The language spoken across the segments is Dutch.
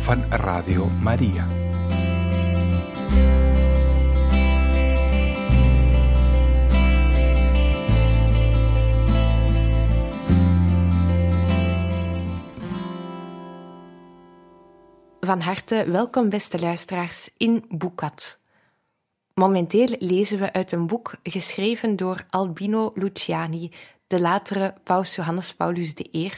van Radio Maria. Van harte welkom, beste luisteraars, in Boekat. Momenteel lezen we uit een boek geschreven door Albino Luciani, de latere paus Johannes Paulus I,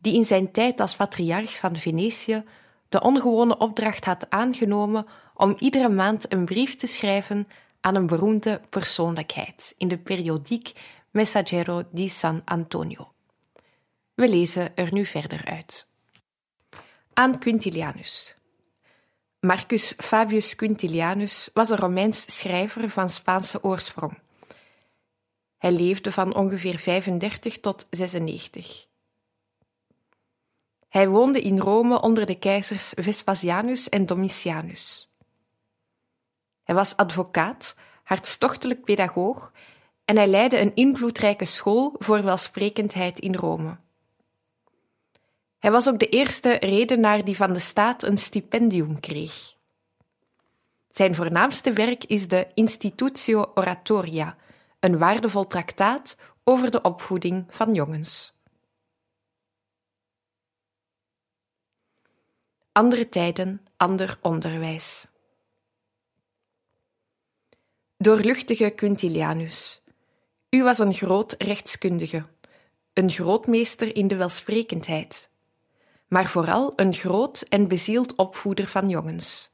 die in zijn tijd als patriarch van Venetië de ongewone opdracht had aangenomen om iedere maand een brief te schrijven aan een beroemde persoonlijkheid in de periodiek Messaggero di San Antonio. We lezen er nu verder uit. Aan Quintilianus. Marcus Fabius Quintilianus was een Romeins schrijver van Spaanse oorsprong. Hij leefde van ongeveer 35 tot 96. Hij woonde in Rome onder de keizers Vespasianus en Domitianus. Hij was advocaat, hartstochtelijk pedagoog en hij leidde een invloedrijke school voor welsprekendheid in Rome. Hij was ook de eerste redenaar die van de staat een stipendium kreeg. Zijn voornaamste werk is de Institutio Oratoria, een waardevol traktaat over de opvoeding van jongens. Andere tijden, ander onderwijs. Doorluchtige Quintilianus, u was een groot rechtskundige, een grootmeester in de welsprekendheid, maar vooral een groot en bezield opvoeder van jongens.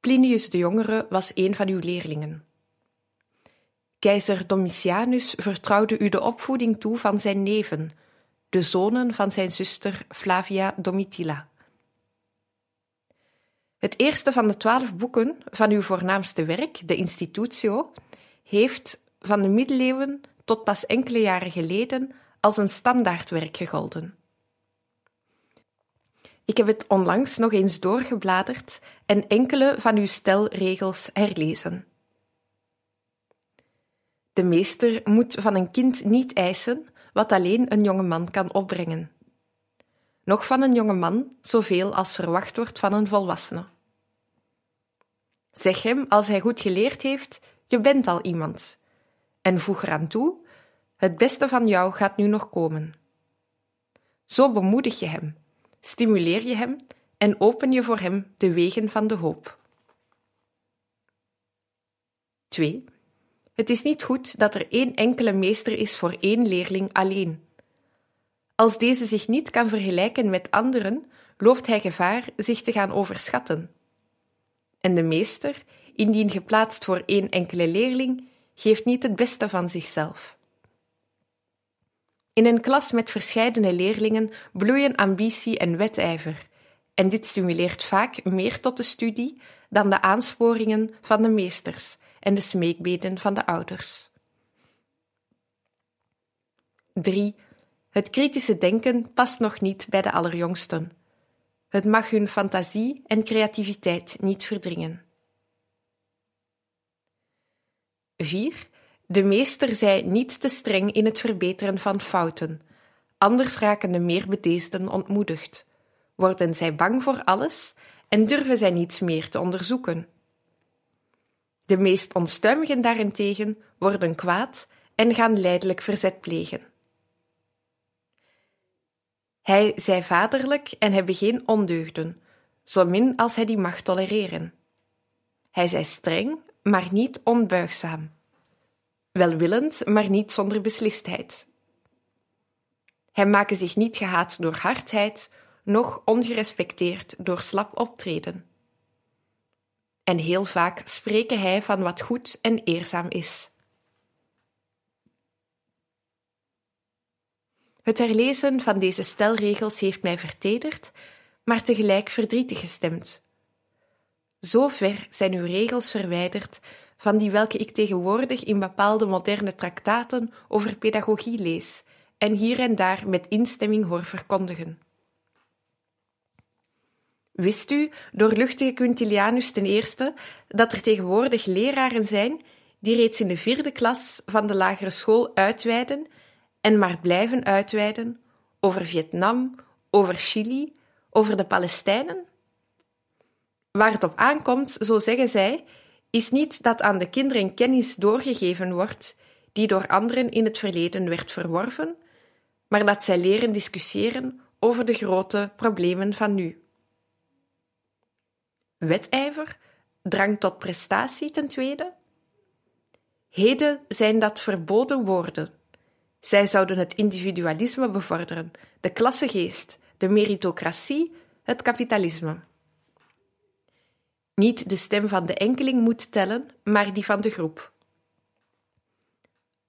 Plinius de Jongere was een van uw leerlingen. Keizer Domitianus vertrouwde u de opvoeding toe van zijn neven, de zonen van zijn zuster Flavia Domitilla. Het eerste van de twaalf boeken van uw voornaamste werk, de Institutio, heeft van de middeleeuwen tot pas enkele jaren geleden als een standaardwerk gegolden. Ik heb het onlangs nog eens doorgebladerd en enkele van uw stelregels herlezen. De meester moet van een kind niet eisen wat alleen een jonge man kan opbrengen. Nog van een jonge man zoveel als verwacht wordt van een volwassene. Zeg hem, als hij goed geleerd heeft, je bent al iemand. En voeg eraan toe, het beste van jou gaat nu nog komen. Zo bemoedig je hem, stimuleer je hem en open je voor hem de wegen van de hoop. 2. Het is niet goed dat er één enkele meester is voor één leerling alleen. Als deze zich niet kan vergelijken met anderen, loopt hij gevaar zich te gaan overschatten. En de meester, indien geplaatst voor één enkele leerling, geeft niet het beste van zichzelf. In een klas met verscheidene leerlingen bloeien ambitie en wedijver, en dit stimuleert vaak meer tot de studie dan de aansporingen van de meesters en de smeekbeden van de ouders. 3. Het kritische denken past nog niet bij de allerjongsten. Het mag hun fantasie en creativiteit niet verdringen. 4. De meester zij niet te streng in het verbeteren van fouten, anders raken de meer bedeesden ontmoedigd, worden zij bang voor alles en durven zij niets meer te onderzoeken. De meest onstuimigen daarentegen worden kwaad en gaan leidelijk verzet plegen. Hij zij vaderlijk en hebben geen ondeugden, zo min als hij die mag tolereren. Hij zij streng, maar niet onbuigzaam. Welwillend, maar niet zonder beslistheid. Hij maken zich niet gehaat door hardheid, noch ongerespecteerd door slap optreden. En heel vaak spreken hij van wat goed en eerzaam is. Het herlezen van deze stelregels heeft mij vertederd, maar tegelijk verdrietig gestemd. Zo ver zijn uw regels verwijderd van die welke ik tegenwoordig in bepaalde moderne traktaten over pedagogie lees en hier en daar met instemming hoor verkondigen. Wist u, doorluchtige Quintilianus ten eerste, dat er tegenwoordig leraren zijn die reeds in de vierde klas van de lagere school uitweiden en maar blijven uitweiden over Vietnam, over Chili, over de Palestijnen? Waar het op aankomt, zo zeggen zij, is niet dat aan de kinderen kennis doorgegeven wordt die door anderen in het verleden werd verworven, maar dat zij leren discussiëren over de grote problemen van nu. Wedijver, drang tot prestatie ten tweede. Heden zijn dat verboden woorden. Zij zouden het individualisme bevorderen, de klassegeest, de meritocratie, het kapitalisme. Niet de stem van de enkeling moet tellen, maar die van de groep.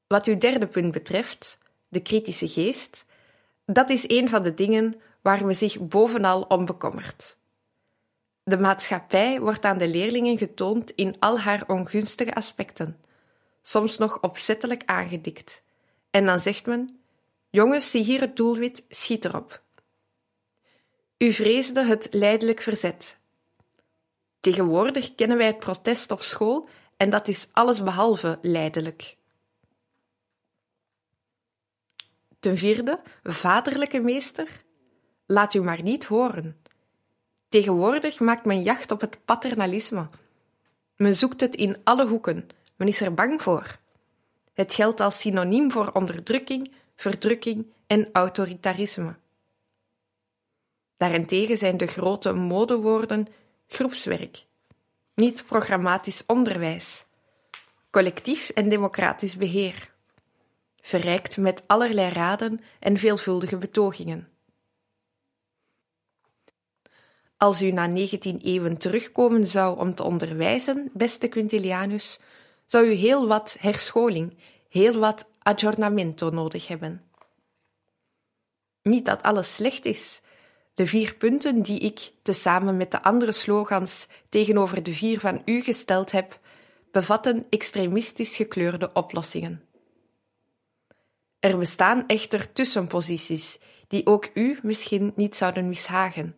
Wat uw derde punt betreft, de kritische geest, dat is een van de dingen waar men zich bovenal om bekommert. De maatschappij wordt aan de leerlingen getoond in al haar ongunstige aspecten, soms nog opzettelijk aangedikt. En dan zegt men: Jongens, zie hier het doelwit, schiet erop. U vreesde het leidelijk verzet. Tegenwoordig kennen wij het protest op school en dat is allesbehalve leidelijk. Ten vierde, vaderlijke meester, laat u maar niet horen. Tegenwoordig maakt men jacht op het paternalisme. Men zoekt het in alle hoeken, men is er bang voor. Het geldt als synoniem voor onderdrukking, verdrukking en autoritarisme. Daarentegen zijn de grote modewoorden groepswerk, niet programmatisch onderwijs, collectief en democratisch beheer, verrijkt met allerlei raden en veelvuldige betogingen. Als u na 19 eeuwen terugkomen zou om te onderwijzen, beste Quintilianus, zou u heel wat herscholing, heel wat aggiornamento nodig hebben. Niet dat alles slecht is. De vier punten die ik, tezamen met de andere slogans, tegenover de vier van u gesteld heb, bevatten extremistisch gekleurde oplossingen. Er bestaan echter tussenposities die ook u misschien niet zouden mishagen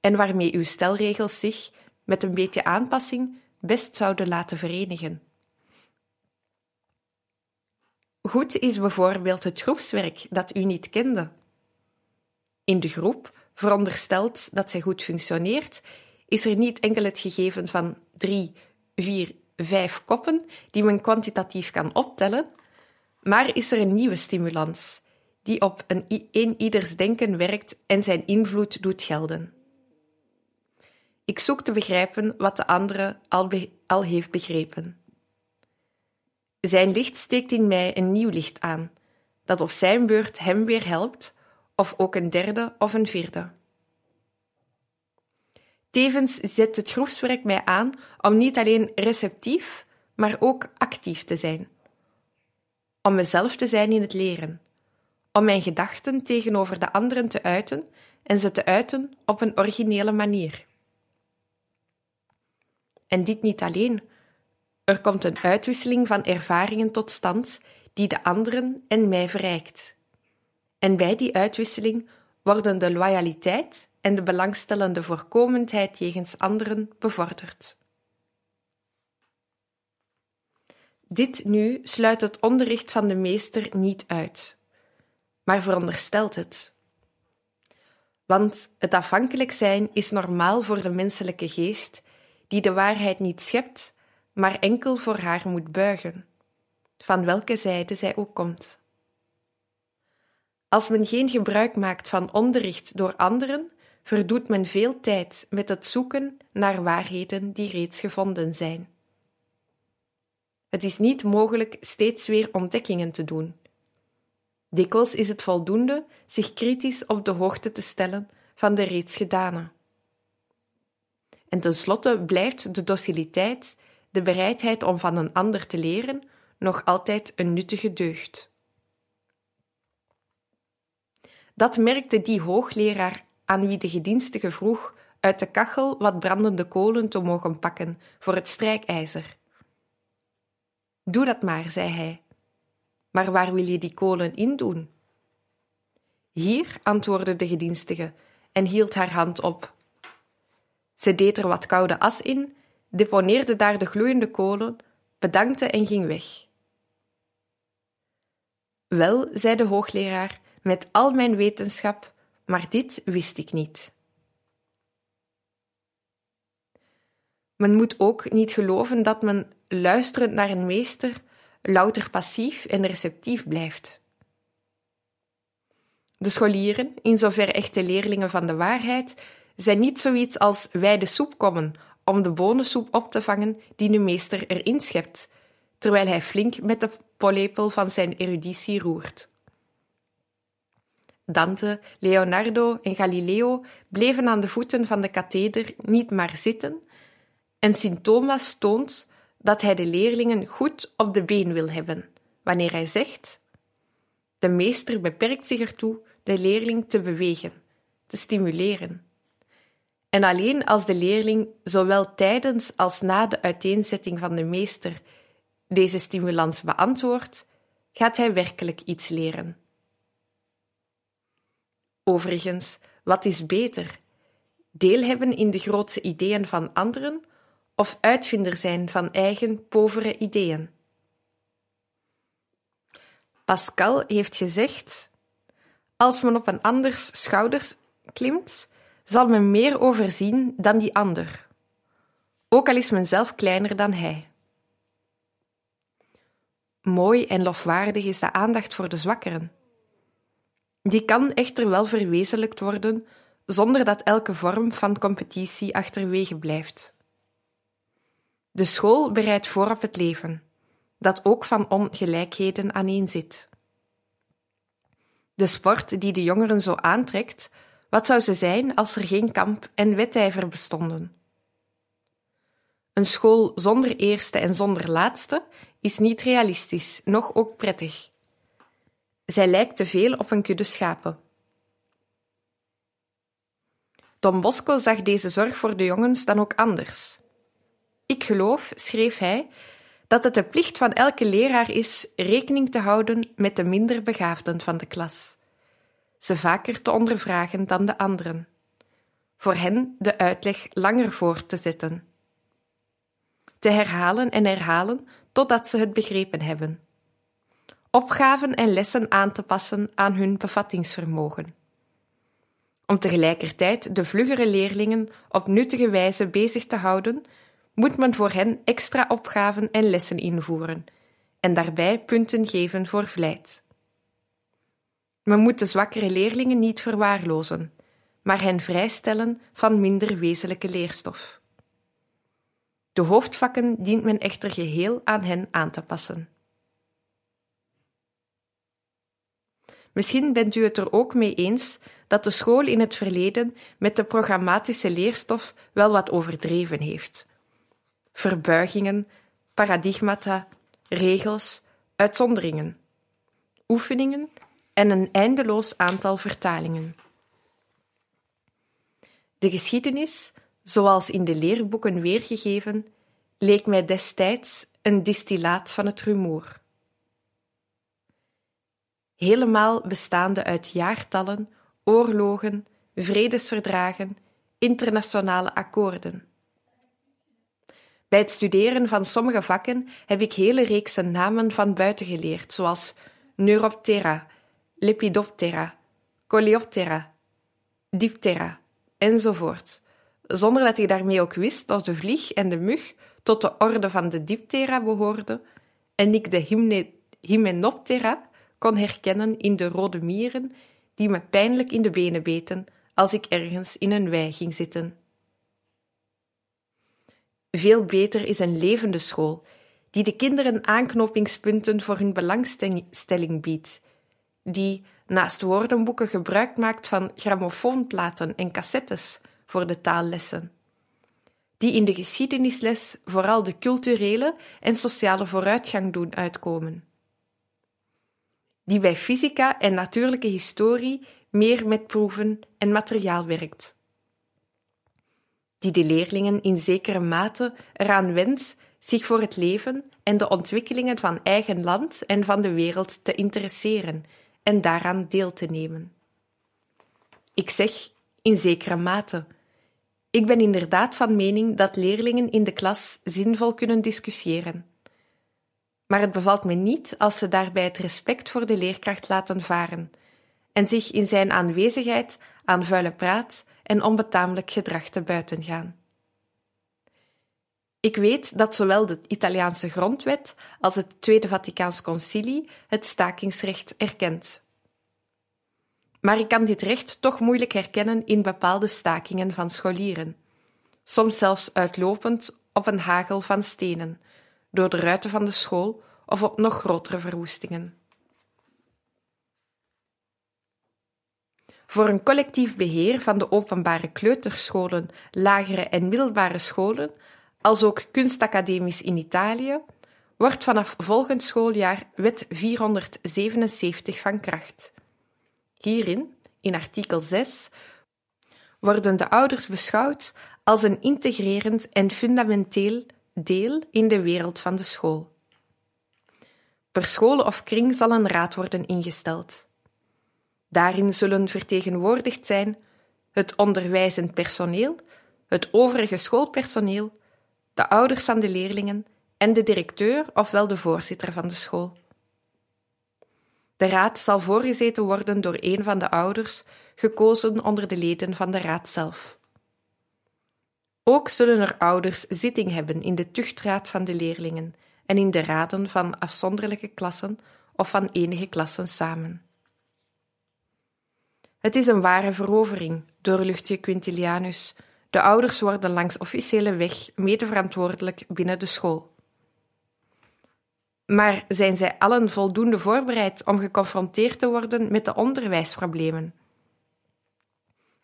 en waarmee uw stelregels zich, met een beetje aanpassing, best zouden laten verenigen. Goed is bijvoorbeeld het groepswerk dat u niet kende. In de groep, verondersteld dat zij goed functioneert, is er niet enkel het gegeven van drie, vier, vijf koppen die men kwantitatief kan optellen, maar is er een nieuwe stimulans die op een, ieders denken werkt en zijn invloed doet gelden. Ik zoek te begrijpen wat de andere al heeft begrepen. Zijn licht steekt in mij een nieuw licht aan, dat op zijn beurt hem weer helpt, of ook een derde of een vierde. Tevens zet het groepswerk mij aan om niet alleen receptief, maar ook actief te zijn. Om mezelf te zijn in het leren, om mijn gedachten tegenover de anderen te uiten en ze te uiten op een originele manier. En dit niet alleen. Er komt een uitwisseling van ervaringen tot stand die de anderen en mij verrijkt. En bij die uitwisseling worden de loyaliteit en de belangstellende voorkomendheid jegens anderen bevorderd. Dit nu sluit het onderricht van de meester niet uit, maar veronderstelt het. Want het afhankelijk zijn is normaal voor de menselijke geest die de waarheid niet schept, maar enkel voor haar moet buigen, van welke zijde zij ook komt. Als men geen gebruik maakt van onderricht door anderen, verdoet men veel tijd met het zoeken naar waarheden die reeds gevonden zijn. Het is niet mogelijk steeds weer ontdekkingen te doen. Dikwijls is het voldoende zich kritisch op de hoogte te stellen van de reeds gedane. En tenslotte blijft de dociliteit, de bereidheid om van een ander te leren, nog altijd een nuttige deugd. Dat merkte die hoogleraar aan wie de gedienstige vroeg uit de kachel wat brandende kolen te mogen pakken voor het strijkijzer. Doe dat maar, zei hij. Maar waar wil je die kolen in doen? Hier, antwoordde de gedienstige en hield haar hand op. Ze deed er wat koude as in, deponeerde daar de gloeiende kolen, bedankte en ging weg. Wel, zei de hoogleraar, met al mijn wetenschap, maar dit wist ik niet. Men moet ook niet geloven dat men, luisterend naar een meester, louter passief en receptief blijft. De scholieren, in zover echte leerlingen van de waarheid, zijn niet zoiets als wij de soep komen om de bonensoep op te vangen die de meester erin schept, terwijl hij flink met de pollepel van zijn eruditie roert. Dante, Leonardo en Galileo bleven aan de voeten van de katheder niet maar zitten, en Sint Thomas toont dat hij de leerlingen goed op de been wil hebben, wanneer hij zegt: De meester beperkt zich ertoe de leerling te bewegen, te stimuleren. En alleen als de leerling zowel tijdens als na de uiteenzetting van de meester deze stimulans beantwoordt, gaat hij werkelijk iets leren. Overigens, wat is beter? Deel hebben in de grootste ideeën van anderen of uitvinder zijn van eigen povere ideeën? Pascal heeft gezegd: Als men op een anders schouders klimt, zal men meer overzien dan die ander, ook al is men zelf kleiner dan hij. Mooi en lofwaardig is de aandacht voor de zwakkeren. Die kan echter wel verwezenlijkt worden zonder dat elke vorm van competitie achterwege blijft. De school bereidt voor op het leven, dat ook van ongelijkheden aaneenzit. De sport die de jongeren zo aantrekt, wat zou ze zijn als er geen kamp en wedijver bestonden? Een school zonder eerste en zonder laatste is niet realistisch, noch ook prettig. Zij lijkt te veel op een kudde schapen. Don Bosco zag deze zorg voor de jongens dan ook anders. Ik geloof, schreef hij, dat het de plicht van elke leraar is rekening te houden met de minder begaafden van de klas, ze vaker te ondervragen dan de anderen, voor hen de uitleg langer voor te zetten, te herhalen en herhalen totdat ze het begrepen hebben, opgaven en lessen aan te passen aan hun bevattingsvermogen. Om tegelijkertijd de vluggere leerlingen op nuttige wijze bezig te houden moet men voor hen extra opgaven en lessen invoeren en daarbij punten geven voor vlijt. Men moet de zwakkere leerlingen niet verwaarlozen, maar hen vrijstellen van minder wezenlijke leerstof. De hoofdvakken dient men echter geheel aan hen aan te passen. Misschien bent u het er ook mee eens dat de school in het verleden met de programmatische leerstof wel wat overdreven heeft verbuigingen, paradigmata, regels, uitzonderingen, oefeningen en een eindeloos aantal vertalingen. De geschiedenis, zoals in de leerboeken weergegeven, leek mij destijds een distillaat van het rumoer. Helemaal bestaande uit jaartallen, oorlogen, vredesverdragen, internationale akkoorden. Bij het studeren van sommige vakken heb ik hele reeksen namen van buiten geleerd, zoals Neuroptera, Lepidoptera, Coleoptera, Diptera enzovoort, zonder dat ik daarmee ook wist dat de vlieg en de mug tot de orde van de Diptera behoorden en ik de Hymenoptera kon herkennen in de rode mieren die me pijnlijk in de benen beten als ik ergens in een wei ging zitten. Veel beter is een levende school, die de kinderen aanknopingspunten voor hun belangstelling biedt, die naast woordenboeken gebruik maakt van grammofoonplaten en cassettes voor de taallessen, die in de geschiedenisles vooral de culturele en sociale vooruitgang doen uitkomen, die bij fysica en natuurlijke historie meer met proeven en materiaal werkt. Die de leerlingen in zekere mate eraan wendt zich voor het leven en de ontwikkelingen van eigen land en van de wereld te interesseren en daaraan deel te nemen. Ik zeg in zekere mate. Ik ben inderdaad van mening dat leerlingen in de klas zinvol kunnen discussiëren. Maar het bevalt me niet als ze daarbij het respect voor de leerkracht laten varen en zich in zijn aanwezigheid aan vuile praat en onbetamelijk gedrag te buiten gaan. Ik weet dat zowel de Italiaanse grondwet als het Tweede Vaticaans Concilie het stakingsrecht erkent. Maar ik kan dit recht toch moeilijk herkennen in bepaalde stakingen van scholieren, soms zelfs uitlopend op een hagel van stenen, door de ruiten van de school of op nog grotere verwoestingen. Voor een collectief beheer van de openbare kleuterscholen, lagere en middelbare scholen, als ook kunstacademisch in Italië, wordt vanaf volgend schooljaar Wet 477 van kracht. Hierin, in artikel 6, worden de ouders beschouwd als een integrerend en fundamenteel deel in de wereld van de school. Per school of kring zal een raad worden ingesteld. Daarin zullen vertegenwoordigd zijn het onderwijzend personeel, het overige schoolpersoneel, de ouders van de leerlingen en de directeur ofwel de voorzitter van de school. De raad zal voorgezeten worden door een van de ouders, gekozen onder de leden van de raad zelf. Ook zullen er ouders zitting hebben in de tuchtraad van de leerlingen en in de raden van afzonderlijke klassen of van enige klassen samen. Het is een ware verovering, doorlucht Quintilianus. De ouders worden langs officiële weg medeverantwoordelijk binnen de school. Maar zijn zij allen voldoende voorbereid om geconfronteerd te worden met de onderwijsproblemen?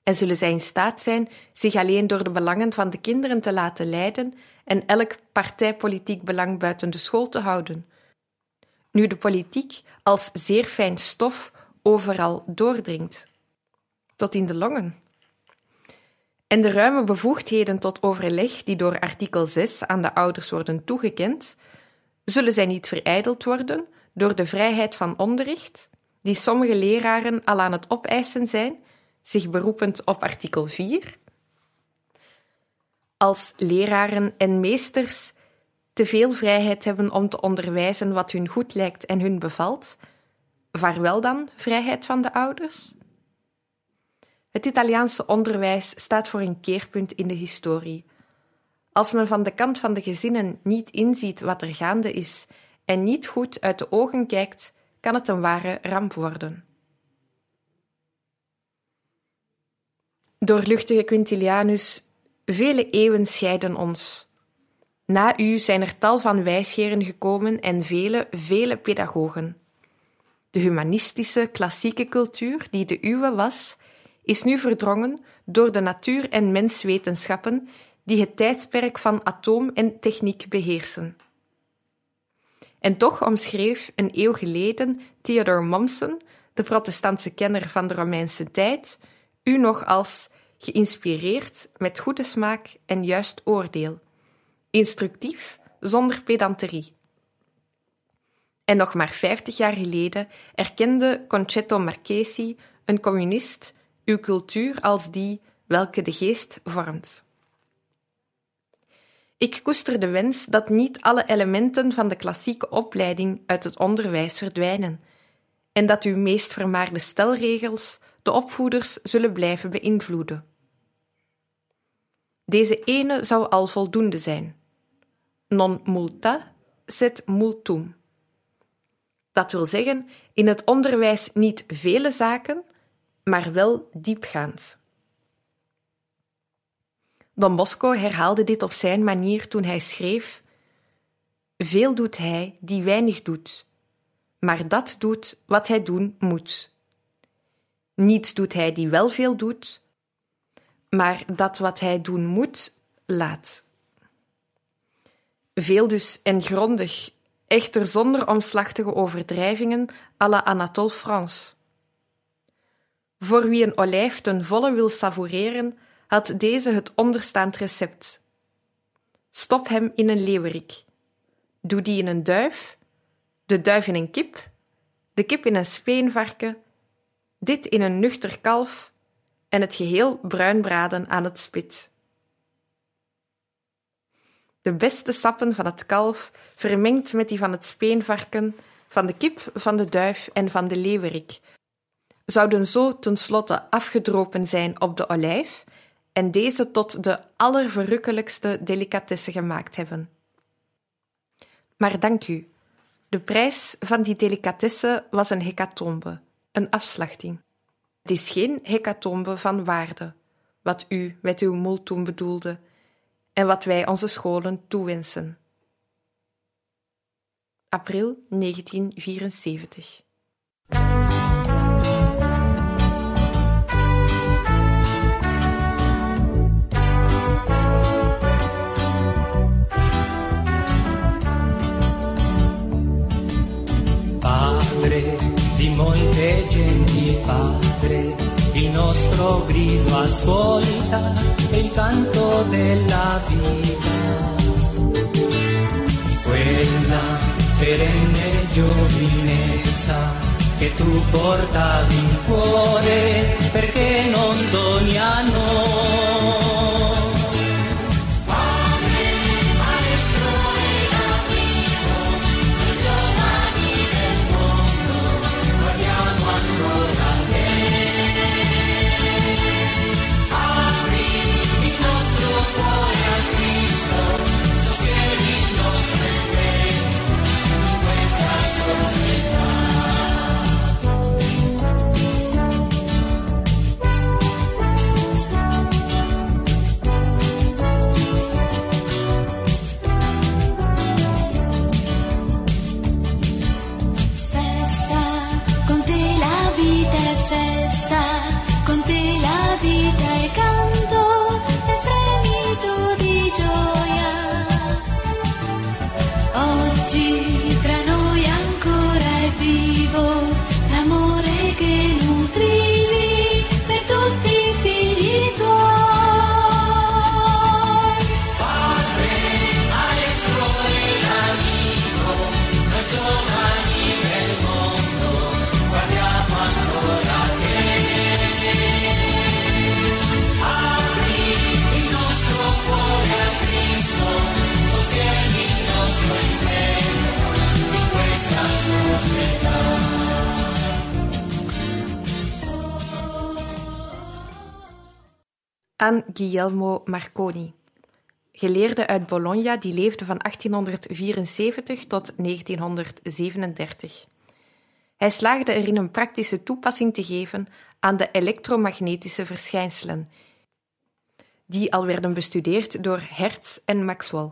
En zullen zij in staat zijn zich alleen door de belangen van de kinderen te laten leiden en elk partijpolitiek belang buiten de school te houden? Nu de politiek als zeer fijn stof overal doordringt, tot in de longen. En de ruime bevoegdheden tot overleg die door artikel 6 aan de ouders worden toegekend, zullen zij niet verijdeld worden door de vrijheid van onderricht, die sommige leraren al aan het opeisen zijn, zich beroepend op artikel 4? Als leraren en meesters te veel vrijheid hebben om te onderwijzen wat hun goed lijkt en hun bevalt, vaarwel dan vrijheid van de ouders? Het Italiaanse onderwijs staat voor een keerpunt in de historie. Als men van de kant van de gezinnen niet inziet wat er gaande is en niet goed uit de ogen kijkt, kan het een ware ramp worden. Doorluchtige Quintilianus, vele eeuwen scheiden ons. Na u zijn er tal van wijsgeren gekomen en vele, vele pedagogen. De humanistische, klassieke cultuur, die de uwe was, is nu verdrongen door de natuur- en menswetenschappen die het tijdperk van atoom en techniek beheersen. En toch omschreef een eeuw geleden Theodor Mommsen, de protestantse kenner van de Romeinse tijd, u nog als geïnspireerd met goede smaak en juist oordeel, instructief zonder pedanterie. En nog maar vijftig jaar geleden erkende Concetto Marchesi, een communist, uw cultuur als die welke de geest vormt. Ik koester de wens dat niet alle elementen van de klassieke opleiding uit het onderwijs verdwijnen en dat uw meest vermaarde stelregels de opvoeders zullen blijven beïnvloeden. Deze ene zou al voldoende zijn. Non multa, sed multum. Dat wil zeggen, in het onderwijs niet vele zaken, maar wel diepgaand. Don Bosco herhaalde dit op zijn manier toen hij schreef: Veel doet hij die weinig doet, maar dat doet wat hij doen moet. Niets doet hij die wel veel doet, maar dat wat hij doen moet, laat. Veel dus en grondig, echter zonder omslachtige overdrijvingen à la Anatole France. Voor wie een olijf ten volle wil savoureren, had deze het onderstaand recept. Stop hem in een leeuwerik. Doe die in een duif, de duif in een kip, de kip in een speenvarken, dit in een nuchter kalf en het geheel bruin braden aan het spit. De beste sappen van het kalf, vermengd met die van het speenvarken, van de kip, van de duif en van de leeuwerik, zouden zo tenslotte afgedropen zijn op de olijf en deze tot de allerverrukkelijkste delicatesse gemaakt hebben. Maar dank u, de prijs van die delicatesse was een hecatombe, een afslachting. Het is geen hecatombe van waarde, wat u met uw multum bedoelde en wat wij onze scholen toewensen. April 1974 padre, il nostro grido ascolta il canto della vita. Quella perenne giovinezza che tu portavi in cuore perché non doni a noi aan Guglielmo Marconi, geleerde uit Bologna die leefde van 1874 tot 1937. Hij slaagde erin een praktische toepassing te geven aan de elektromagnetische verschijnselen, die al werden bestudeerd door Hertz en Maxwell,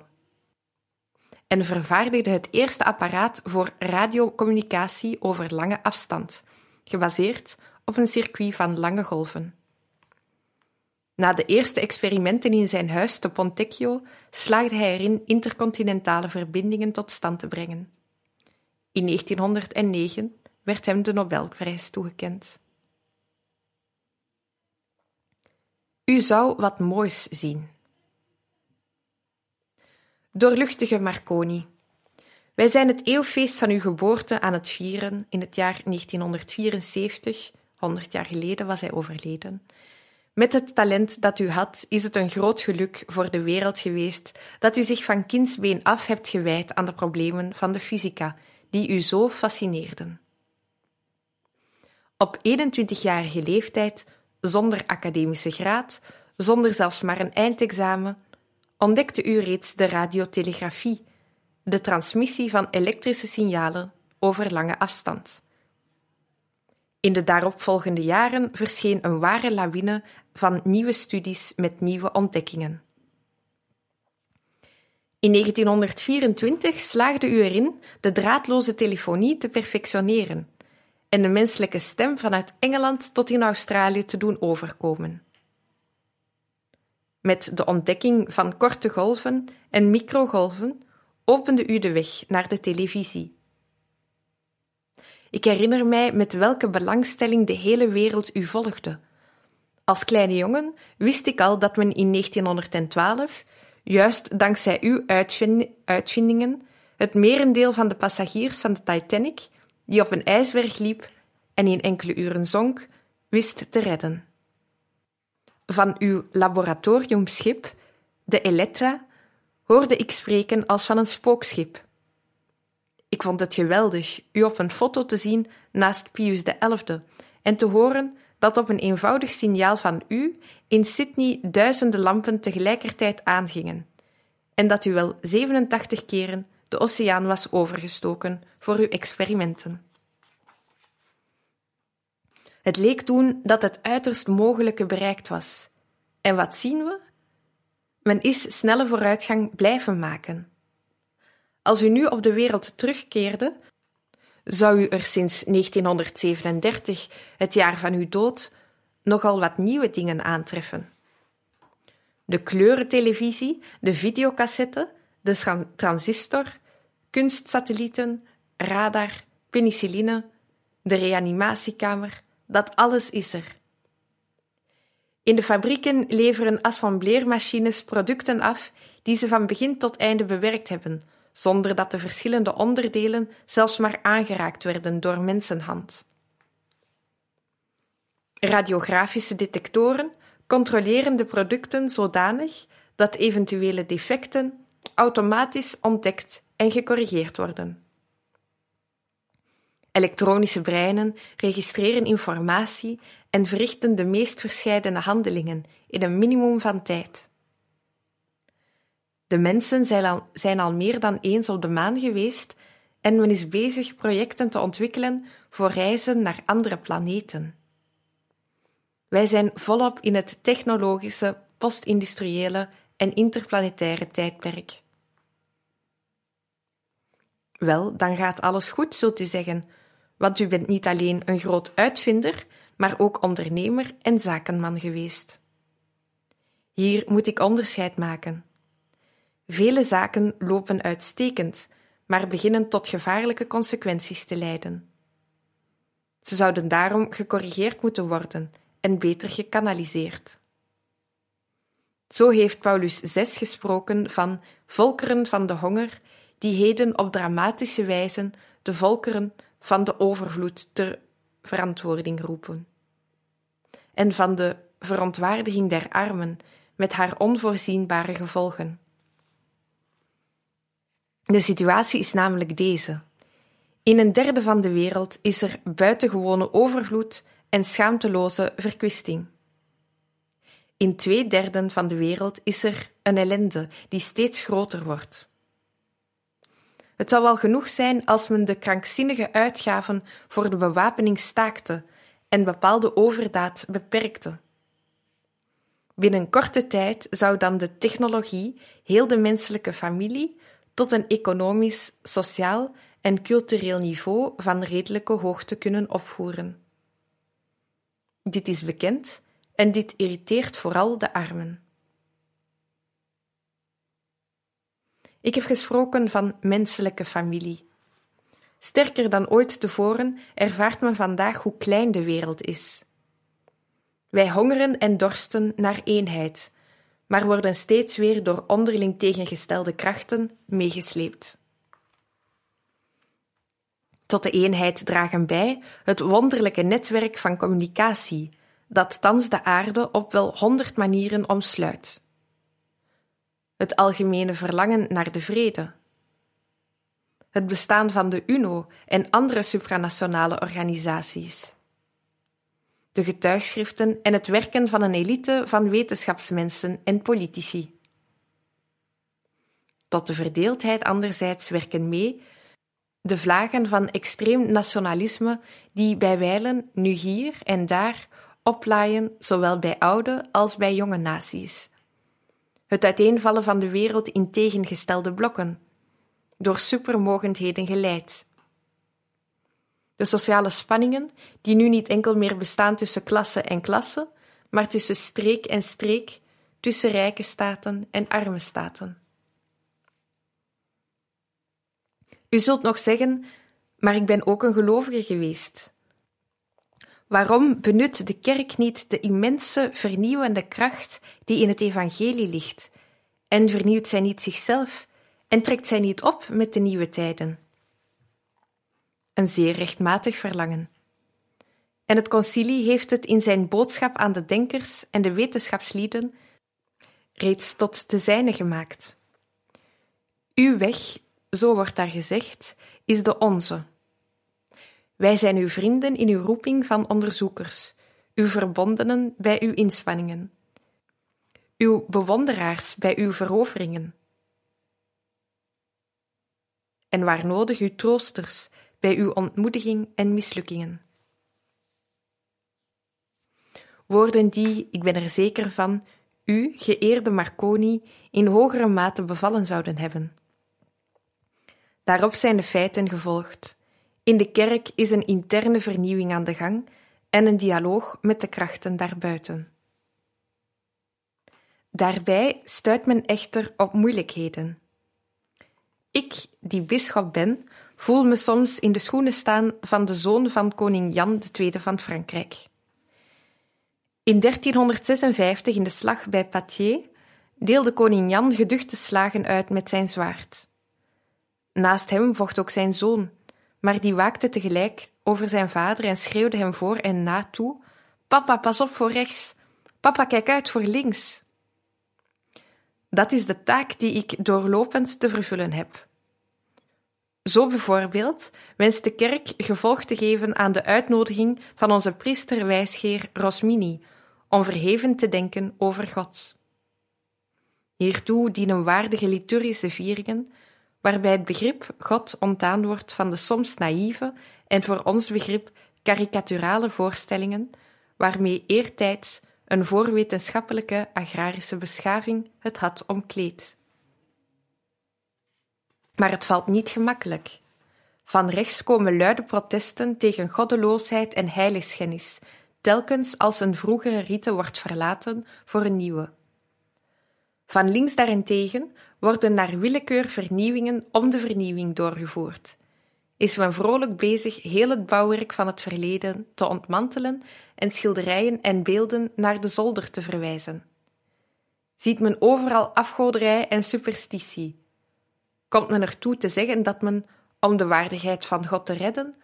en vervaardigde het eerste apparaat voor radiocommunicatie over lange afstand, gebaseerd op een circuit van lange golven. Na de eerste experimenten in zijn huis te Pontecchio slaagde hij erin intercontinentale verbindingen tot stand te brengen. In 1909 werd hem de Nobelprijs toegekend. U zou wat moois zien. Doorluchtige Marconi, wij zijn het eeuwfeest van uw geboorte aan het vieren in het jaar 1974, 100 jaar geleden was hij overleden, met het talent dat u had, is het een groot geluk voor de wereld geweest dat u zich van kindsbeen af hebt gewijd aan de problemen van de fysica, die u zo fascineerden. Op 21-jarige leeftijd, zonder academische graad, zonder zelfs maar een eindexamen, ontdekte u reeds de radiotelegrafie, de transmissie van elektrische signalen over lange afstand. In de daaropvolgende jaren verscheen een ware lawine van nieuwe studies met nieuwe ontdekkingen. In 1924 slaagde u erin de draadloze telefonie te perfectioneren en de menselijke stem vanuit Engeland tot in Australië te doen overkomen. Met de ontdekking van korte golven en microgolven opende u de weg naar de televisie. Ik herinner mij met welke belangstelling de hele wereld u volgde. Als kleine jongen wist ik al dat men in 1912, juist dankzij uw uitvindingen, het merendeel van de passagiers van de Titanic, die op een ijsberg liep en in enkele uren zonk, wist te redden. Van uw laboratoriumschip, de Elettra, hoorde ik spreken als van een spookschip. Ik vond het geweldig u op een foto te zien naast Pius XI en te horen dat op een eenvoudig signaal van u in Sydney duizenden lampen tegelijkertijd aangingen en dat u wel 87 keren de oceaan was overgestoken voor uw experimenten. Het leek toen dat het uiterst mogelijke bereikt was. En wat zien we? Men is snelle vooruitgang blijven maken. Als u nu op de wereld terugkeerde, zou u er sinds 1937, het jaar van uw dood, nogal wat nieuwe dingen aantreffen. De kleurentelevisie, de videocassette, de transistor, kunstsatellieten, radar, penicilline, de reanimatiekamer, dat alles is er. In de fabrieken leveren assembleermachines producten af die ze van begin tot einde bewerkt hebben, zonder dat de verschillende onderdelen zelfs maar aangeraakt werden door mensenhand. Radiografische detectoren controleren de producten zodanig dat eventuele defecten automatisch ontdekt en gecorrigeerd worden. Elektronische breinen registreren informatie en verrichten de meest verscheidene handelingen in een minimum van tijd. De mensen zijn al, zijn al meer dan eens op de maan geweest en men is bezig projecten te ontwikkelen voor reizen naar andere planeten. Wij zijn volop in het technologische, postindustriële en interplanetaire tijdperk. Wel, dan gaat alles goed, zult u zeggen, want u bent niet alleen een groot uitvinder, maar ook ondernemer en zakenman geweest. Hier moet ik onderscheid maken. Vele zaken lopen uitstekend, maar beginnen tot gevaarlijke consequenties te leiden. Ze zouden daarom gecorrigeerd moeten worden en beter gekanaliseerd. Zo heeft Paulus 6 gesproken van volkeren van de honger, die heden op dramatische wijze de volkeren van de overvloed ter verantwoording roepen. En van de verontwaardiging der armen met haar onvoorzienbare gevolgen. De situatie is namelijk deze. In een derde van de wereld is er buitengewone overvloed en schaamteloze verkwisting. In twee derden van de wereld is er een ellende die steeds groter wordt. Het zal wel genoeg zijn als men de krankzinnige uitgaven voor de bewapening staakte en bepaalde overdaad beperkte. Binnen korte tijd zou dan de technologie heel de menselijke familie tot een economisch, sociaal en cultureel niveau van redelijke hoogte kunnen opvoeren. Dit is bekend en dit irriteert vooral de armen. Ik heb gesproken van menselijke familie. Sterker dan ooit tevoren ervaart men vandaag hoe klein de wereld is. Wij hongeren en dorsten naar eenheid, maar worden steeds weer door onderling tegengestelde krachten meegesleept. Tot de eenheid dragen bij het wonderlijke netwerk van communicatie dat thans de aarde op wel honderd manieren omsluit. Het algemene verlangen naar de vrede. Het bestaan van de UNO en andere supranationale organisaties. De getuigschriften en het werken van een elite van wetenschapsmensen en politici. Tot de verdeeldheid anderzijds werken mee de vlagen van extreem nationalisme die bij wijlen nu hier en daar oplaaien, zowel bij oude als bij jonge naties. Het uiteenvallen van de wereld in tegengestelde blokken, door supermogendheden geleid. De sociale spanningen, die nu niet enkel meer bestaan tussen klasse en klasse, maar tussen streek en streek, tussen rijke staten en arme staten. U zult nog zeggen: Maar ik ben ook een gelovige geweest. Waarom benut de kerk niet de immense vernieuwende kracht die in het evangelie ligt? En vernieuwt zij niet zichzelf en trekt zij niet op met de nieuwe tijden? Een zeer rechtmatig verlangen. En het concilie heeft het in zijn boodschap aan de denkers en de wetenschapslieden reeds tot de zijne gemaakt. Uw weg, zo wordt daar gezegd, is de onze. Wij zijn uw vrienden in uw roeping van onderzoekers, uw verbondenen bij uw inspanningen, uw bewonderaars bij uw veroveringen. En waar nodig uw troosters bij uw ontmoediging en mislukkingen. Woorden die, ik ben er zeker van, u, geëerde Marconi, in hogere mate bevallen zouden hebben. Daarop zijn de feiten gevolgd. In de kerk is een interne vernieuwing aan de gang en een dialoog met de krachten daarbuiten. Daarbij stuit men echter op moeilijkheden. Ik, die bisschop ben, voel me soms in de schoenen staan van de zoon van koning Jan II van Frankrijk. In 1356, in de slag bij Poitiers, deelde koning Jan geduchte slagen uit met zijn zwaard. Naast hem vocht ook zijn zoon, maar die waakte tegelijk over zijn vader en schreeuwde hem voor en na toe: Papa, pas op voor rechts. Papa, kijk uit voor links. Dat is de taak die ik doorlopend te vervullen heb. Zo bijvoorbeeld wenst de kerk gevolg te geven aan de uitnodiging van onze priester-wijsgeer Rosmini om verheven te denken over God. Hiertoe dienen waardige liturgische vieringen, waarbij het begrip God ontdaan wordt van de soms naïeve en voor ons begrip karikaturale voorstellingen, waarmee eertijds een voorwetenschappelijke agrarische beschaving het had omkleed. Maar het valt niet gemakkelijk. Van rechts komen luide protesten tegen goddeloosheid en heiligschennis, telkens als een vroegere rite wordt verlaten voor een nieuwe. Van links daarentegen worden naar willekeur vernieuwingen om de vernieuwing doorgevoerd. Is men vrolijk bezig heel het bouwwerk van het verleden te ontmantelen en schilderijen en beelden naar de zolder te verwijzen. Ziet men overal afgoderij en superstitie. Komt men ertoe te zeggen dat men, om de waardigheid van God te redden,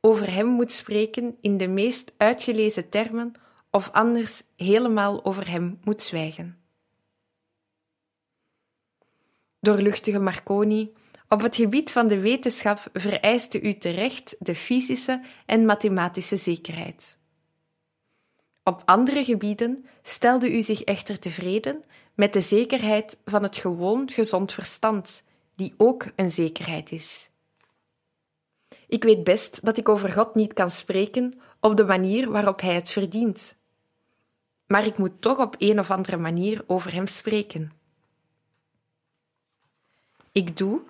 over hem moet spreken in de meest uitgelezen termen of anders helemaal over hem moet zwijgen. Doorluchtige Marconi, op het gebied van de wetenschap vereiste u terecht de fysische en mathematische zekerheid. Op andere gebieden stelde u zich echter tevreden met de zekerheid van het gewoon gezond verstand, die ook een zekerheid is. Ik weet best dat ik over God niet kan spreken op de manier waarop Hij het verdient. Maar ik moet toch op een of andere manier over Hem spreken. Ik doe,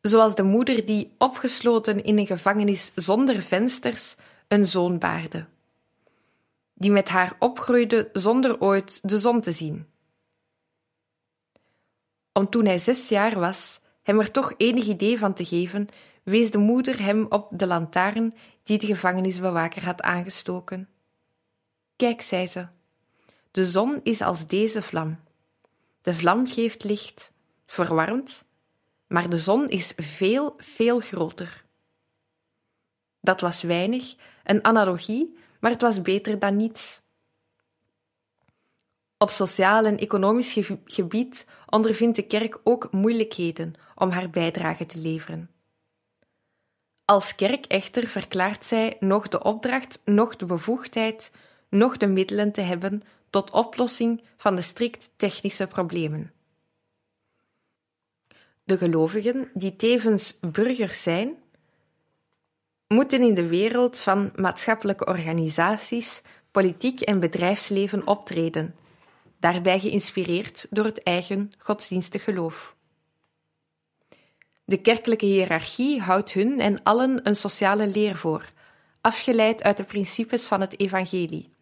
zoals de moeder die opgesloten in een gevangenis zonder vensters een zoon baarde, die met haar opgroeide zonder ooit de zon te zien. Om toen hij zes jaar was, hem er toch enig idee van te geven wees de moeder hem op de lantaarn die de gevangenisbewaker had aangestoken. Kijk, zei ze, de zon is als deze vlam. De vlam geeft licht, verwarmt, maar de zon is veel, veel groter. Dat was weinig, een analogie, maar het was beter dan niets. Op sociaal en economisch gebied ondervindt de kerk ook moeilijkheden om haar bijdrage te leveren. Als kerk echter verklaart zij nog de opdracht, nog de bevoegdheid, nog de middelen te hebben tot oplossing van de strikt technische problemen. De gelovigen, die tevens burgers zijn, moeten in de wereld van maatschappelijke organisaties, politiek en bedrijfsleven optreden, daarbij geïnspireerd door het eigen godsdienstig geloof. De kerkelijke hiërarchie houdt hun en allen een sociale leer voor, afgeleid uit de principes van het evangelie.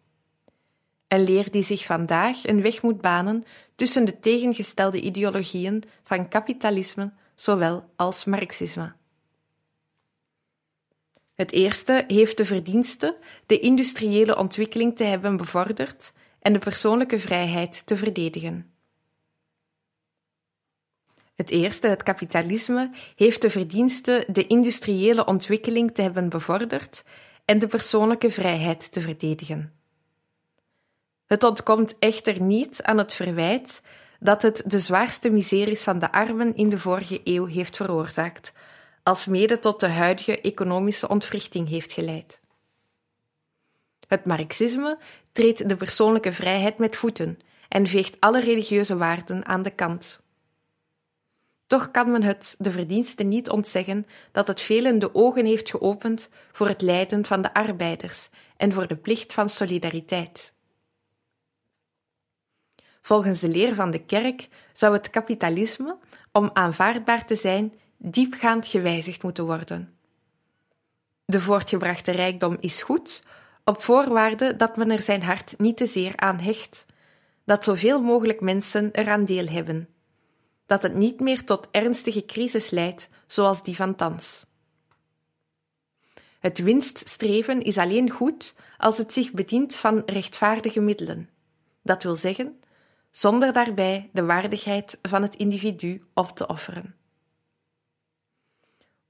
Een leer die zich vandaag een weg moet banen tussen de tegengestelde ideologieën van kapitalisme zowel als marxisme. Het eerste heeft de verdienste de industriële ontwikkeling te hebben bevorderd en de persoonlijke vrijheid te verdedigen. Het eerste, het kapitalisme, heeft de verdienste de industriële ontwikkeling te hebben bevorderd en de persoonlijke vrijheid te verdedigen. Het ontkomt echter niet aan het verwijt dat het de zwaarste miseries van de armen in de vorige eeuw heeft veroorzaakt, als mede tot de huidige economische ontwrichting heeft geleid. Het marxisme treedt de persoonlijke vrijheid met voeten en veegt alle religieuze waarden aan de kant. Toch kan men het de verdienste niet ontzeggen dat het velen de ogen heeft geopend voor het lijden van de arbeiders en voor de plicht van solidariteit. Volgens de leer van de kerk zou het kapitalisme, om aanvaardbaar te zijn, diepgaand gewijzigd moeten worden. De voortgebrachte rijkdom is goed, op voorwaarde dat men er zijn hart niet te zeer aan hecht, dat zoveel mogelijk mensen eraan deel hebben, dat het niet meer tot ernstige crisis leidt, zoals die van thans. Het winststreven is alleen goed als het zich bedient van rechtvaardige middelen, dat wil zeggen, zonder daarbij de waardigheid van het individu op te offeren.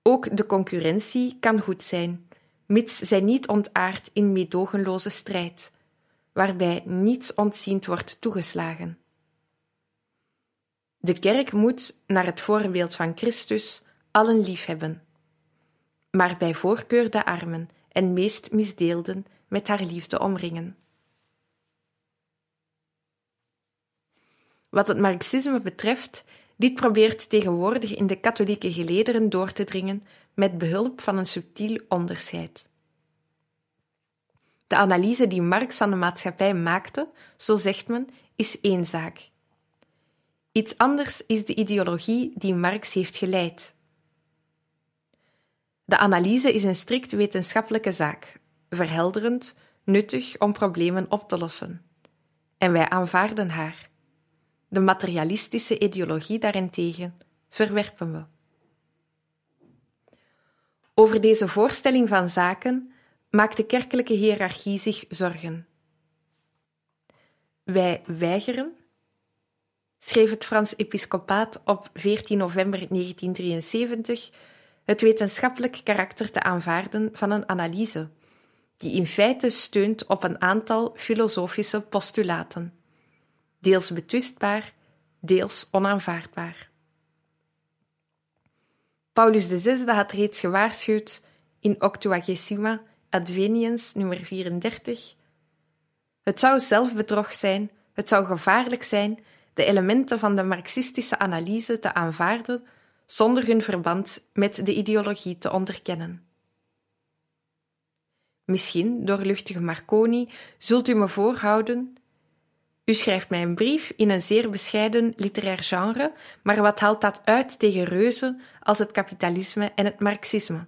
Ook de concurrentie kan goed zijn, mits zij niet ontaart in meedogenloze strijd, waarbij niets ontziend wordt toegeslagen. De kerk moet, naar het voorbeeld van Christus, allen liefhebben, maar bij voorkeur de armen en meest misdeelden met haar liefde omringen. Wat het marxisme betreft, dit probeert tegenwoordig in de katholieke gelederen door te dringen met behulp van een subtiel onderscheid. De analyse die Marx van de maatschappij maakte, zo zegt men, is één zaak. Iets anders is de ideologie die Marx heeft geleid. De analyse is een strikt wetenschappelijke zaak, verhelderend, nuttig om problemen op te lossen. En wij aanvaarden haar. De materialistische ideologie daarentegen verwerpen we. Over deze voorstelling van zaken maakt de kerkelijke hiërarchie zich zorgen. Wij weigeren, schreef het Frans episcopaat op 14 november 1973, het wetenschappelijk karakter te aanvaarden van een analyse, die in feite steunt op een aantal filosofische postulaten deels betwistbaar, deels onaanvaardbaar. Paulus VI had reeds gewaarschuwd in Octuagesima Adveniens nummer 34. Het zou zelfbedrog zijn, het zou gevaarlijk zijn de elementen van de marxistische analyse te aanvaarden zonder hun verband met de ideologie te onderkennen. Misschien, doorluchtige Marconi, zult u me voorhouden u schrijft mij een brief in een zeer bescheiden literair genre, maar wat haalt dat uit tegen reuzen als het kapitalisme en het marxisme?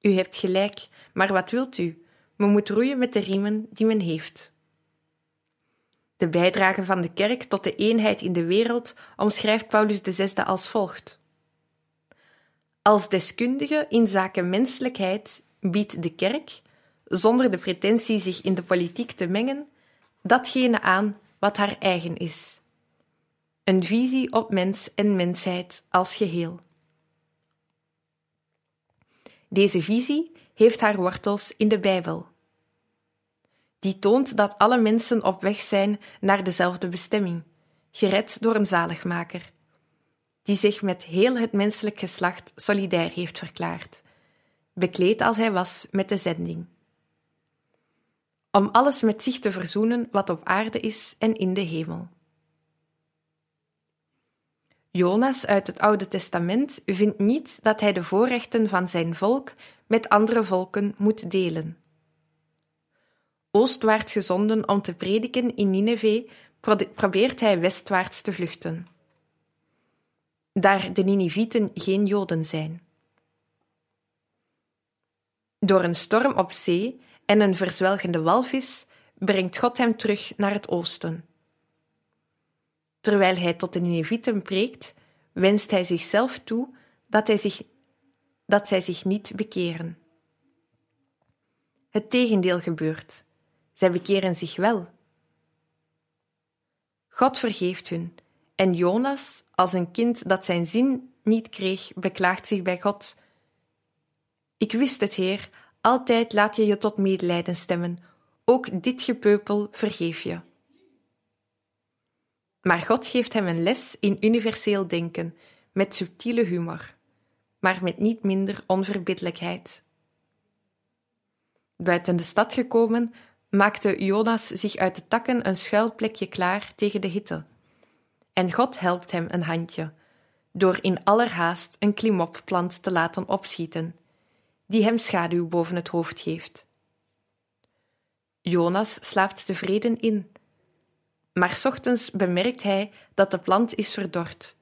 U hebt gelijk, maar wat wilt u? Men moet roeien met de riemen die men heeft. De bijdrage van de kerk tot de eenheid in de wereld omschrijft Paulus VI als volgt. Als deskundige in zaken menselijkheid biedt de kerk, zonder de pretentie zich in de politiek te mengen, datgene aan wat haar eigen is. Een visie op mens en mensheid als geheel. Deze visie heeft haar wortels in de Bijbel. Die toont dat alle mensen op weg zijn naar dezelfde bestemming, gered door een zaligmaker, die zich met heel het menselijk geslacht solidair heeft verklaard, bekleed als hij was met de zending om alles met zich te verzoenen wat op aarde is en in de hemel. Jonas uit het Oude Testament vindt niet dat hij de voorrechten van zijn volk met andere volken moet delen. Oostwaarts gezonden om te prediken in Nineveh, probeert hij westwaarts te vluchten. Daar de Ninivieten geen Joden zijn. Door een storm op zee en een verzwelgende walvis brengt God hem terug naar het oosten. Terwijl hij tot de Ninevieten preekt, wenst hij zichzelf toe dat hij zich dat zij zich niet bekeren. Het tegendeel gebeurt. Zij bekeren zich wel. God vergeeft hun, en Jonas, als een kind dat zijn zin niet kreeg, beklaagt zich bij God. Ik wist het, Heer, altijd laat je je tot medelijden stemmen, ook dit gepeupel vergeef je. Maar God geeft hem een les in universeel denken, met subtiele humor, maar met niet minder onverbiddelijkheid. Buiten de stad gekomen, maakte Jonas zich uit de takken een schuilplekje klaar tegen de hitte. En God helpt hem een handje, door in allerhaast een klimopplant te laten opschieten, die hem schaduw boven het hoofd geeft. Jonas slaapt tevreden in, maar ochtends bemerkt hij dat de plant is verdord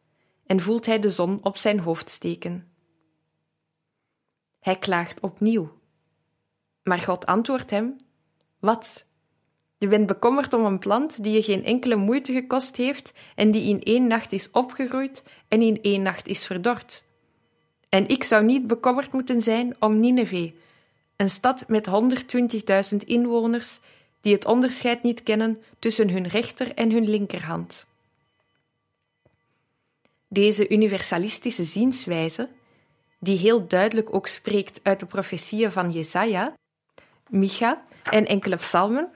en voelt hij de zon op zijn hoofd steken. Hij klaagt opnieuw, maar God antwoordt hem: Wat? Je bent bekommerd om een plant die je geen enkele moeite gekost heeft en die in één nacht is opgegroeid en in één nacht is verdord. En ik zou niet bekommerd moeten zijn om Nineveh, een stad met 120.000 inwoners die het onderscheid niet kennen tussen hun rechter en hun linkerhand. Deze universalistische zienswijze, die heel duidelijk ook spreekt uit de profetieën van Jesaja, Micha en enkele psalmen,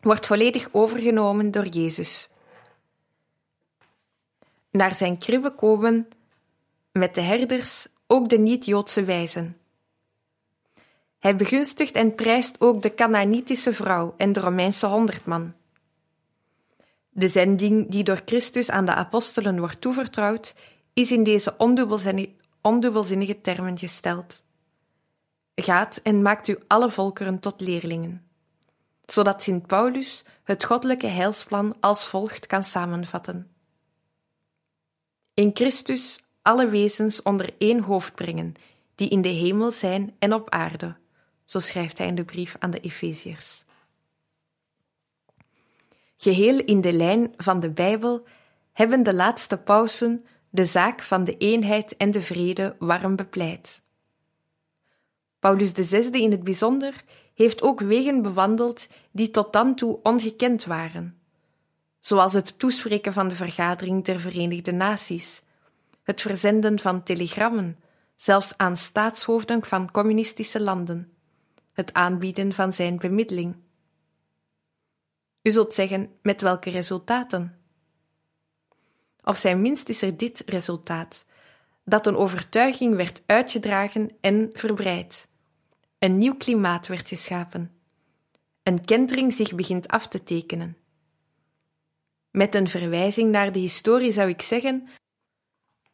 wordt volledig overgenomen door Jezus. Naar zijn kribbe komen met de herders ook de niet-Joodse wijzen. Hij begunstigt en prijst ook de Canaanitische vrouw en de Romeinse honderdman. De zending die door Christus aan de apostelen wordt toevertrouwd, is in deze ondubbelzinnige, ondubbelzinnige termen gesteld. Gaat en maakt u alle volkeren tot leerlingen, zodat Sint Paulus het goddelijke heilsplan als volgt kan samenvatten. In Christus alle wezens onder één hoofd brengen, die in de hemel zijn en op aarde, zo schrijft hij in de brief aan de Efeziërs. Geheel in de lijn van de Bijbel hebben de laatste pausen de zaak van de eenheid en de vrede warm bepleit. Paulus VI in het bijzonder heeft ook wegen bewandeld die tot dan toe ongekend waren, zoals het toespreken van de vergadering der Verenigde Naties, het verzenden van telegrammen, zelfs aan staatshoofden van communistische landen, het aanbieden van zijn bemiddeling. U zult zeggen, met welke resultaten? Of zijn minst is er dit resultaat: dat een overtuiging werd uitgedragen en verbreid. Een nieuw klimaat werd geschapen. Een kentering zich begint af te tekenen. Met een verwijzing naar de historie zou ik zeggen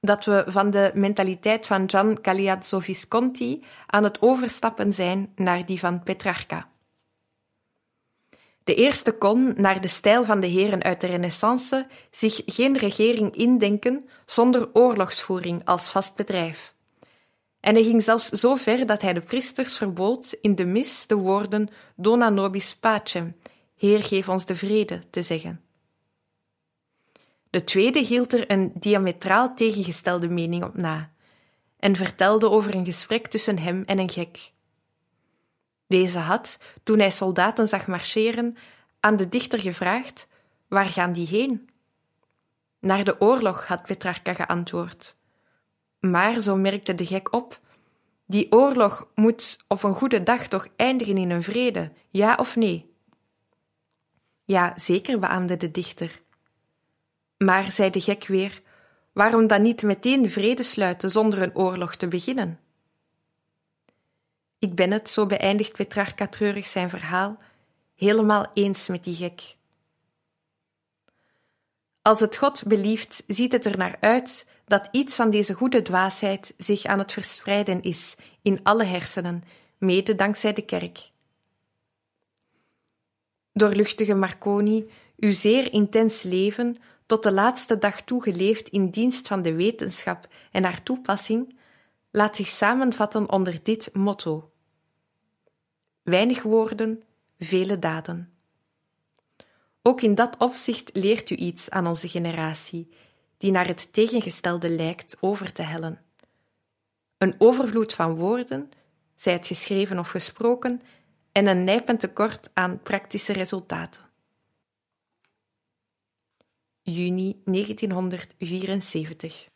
dat we van de mentaliteit van Gian Galeazzo Visconti aan het overstappen zijn naar die van Petrarca. De eerste kon, naar de stijl van de heren uit de Renaissance, zich geen regering indenken zonder oorlogsvoering als vast bedrijf. En hij ging zelfs zo ver dat hij de priesters verbood in de mis de woorden Dona nobis pacem, Heer geef ons de vrede, te zeggen. De tweede hield er een diametraal tegengestelde mening op na en vertelde over een gesprek tussen hem en een gek. Deze had, toen hij soldaten zag marcheren, aan de dichter gevraagd: Waar gaan die heen? Naar de oorlog, had Petrarca geantwoord. Maar, zo merkte de gek op, die oorlog moet op een goede dag toch eindigen in een vrede, ja of nee? Ja, zeker, beaamde de dichter. Maar, zei de gek weer, waarom dan niet meteen vrede sluiten zonder een oorlog te beginnen? Ik ben het, zo beëindigt Petrarca treurig zijn verhaal, helemaal eens met die gek. Als het God belieft, ziet het er naar uit dat iets van deze goede dwaasheid zich aan het verspreiden is in alle hersenen, mede dankzij de kerk. Doorluchtige Marconi, uw zeer intens leven, tot de laatste dag toe geleefd in dienst van de wetenschap en haar toepassing, laat zich samenvatten onder dit motto: Weinig woorden, vele daden. Ook in dat opzicht leert u iets aan onze generatie, die naar het tegengestelde lijkt over te hellen. Een overvloed van woorden, zij het geschreven of gesproken, en een nijpend tekort aan praktische resultaten. Juni 1974